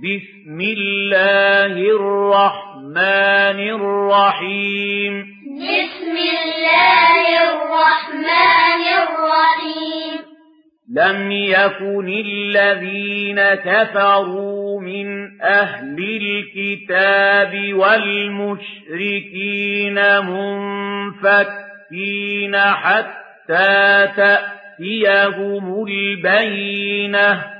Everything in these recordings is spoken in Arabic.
بسم الله الرحمن الرحيم. بسم الله الرحمن الرحيم. لم يكن الذين كفروا من أهل الكتاب والمشركين منفكين حتى تأتيهم البينة.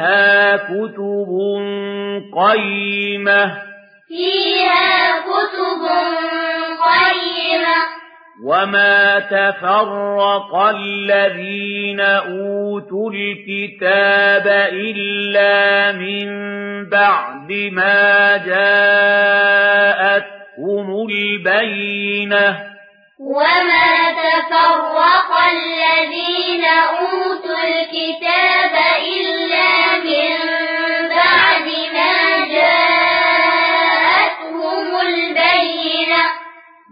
فيها كتب قيمة. فيها كتب قيمة. وما تفرق الذين أوتوا الكتاب إلا من بعد ما جاءتهم البينة. وما تفرق الذين أوتوا الكتاب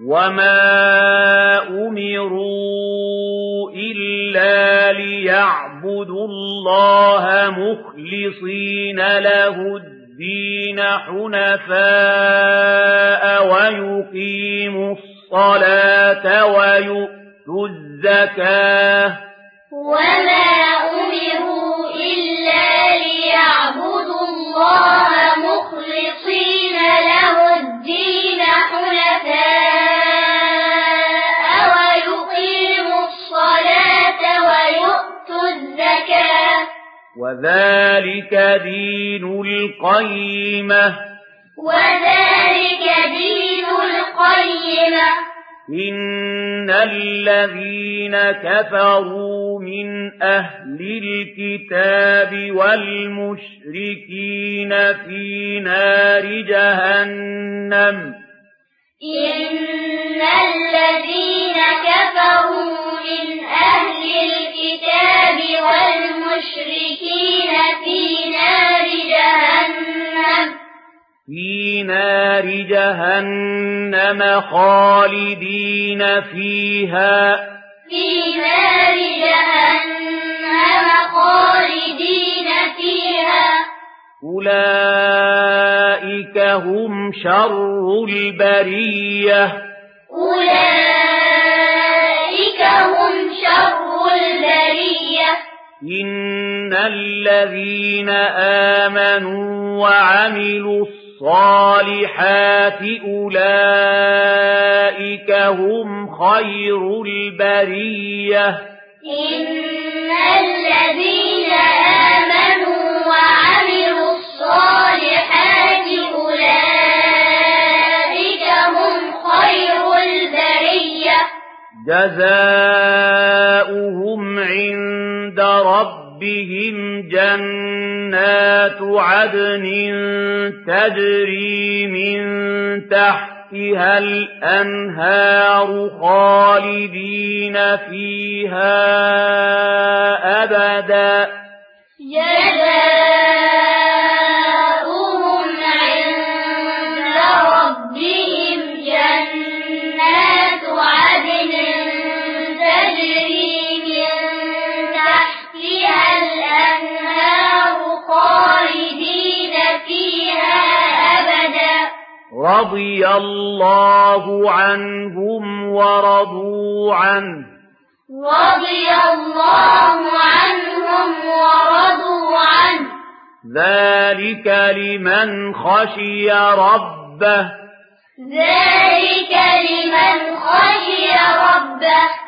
وما أمروا إلا ليعبدوا الله مخلصين له الدين حنفاء ويقيموا الصلاة ويؤتوا الزكاة وما أمروا إلا ليعبدوا الله مخلصين وذلك دين القيمة. وذلك دين القيمة. إن الذين كفروا من أهل الكتاب والمشركين في نار جهنم. إن الذين في نار جهنم خالدين فيها. في نار جهنم خالدين فيها. أولئك هم شر البرية. أولئك هم شر البرية. إن الذين آمنوا وعملوا الصالحات أولئك هم خير البرية. إن الذين آمنوا وعملوا الصالحات أولئك هم خير البرية. جزاؤهم عند ربهم جنات عدن تجري من تحتها الأنهار خالدين فيها أبدا رضي الله عنهم ورضوا عنه. رضي الله عنهم ورضوا عنه. ذلك لمن خشي ربه. ذلك لمن خشي ربه.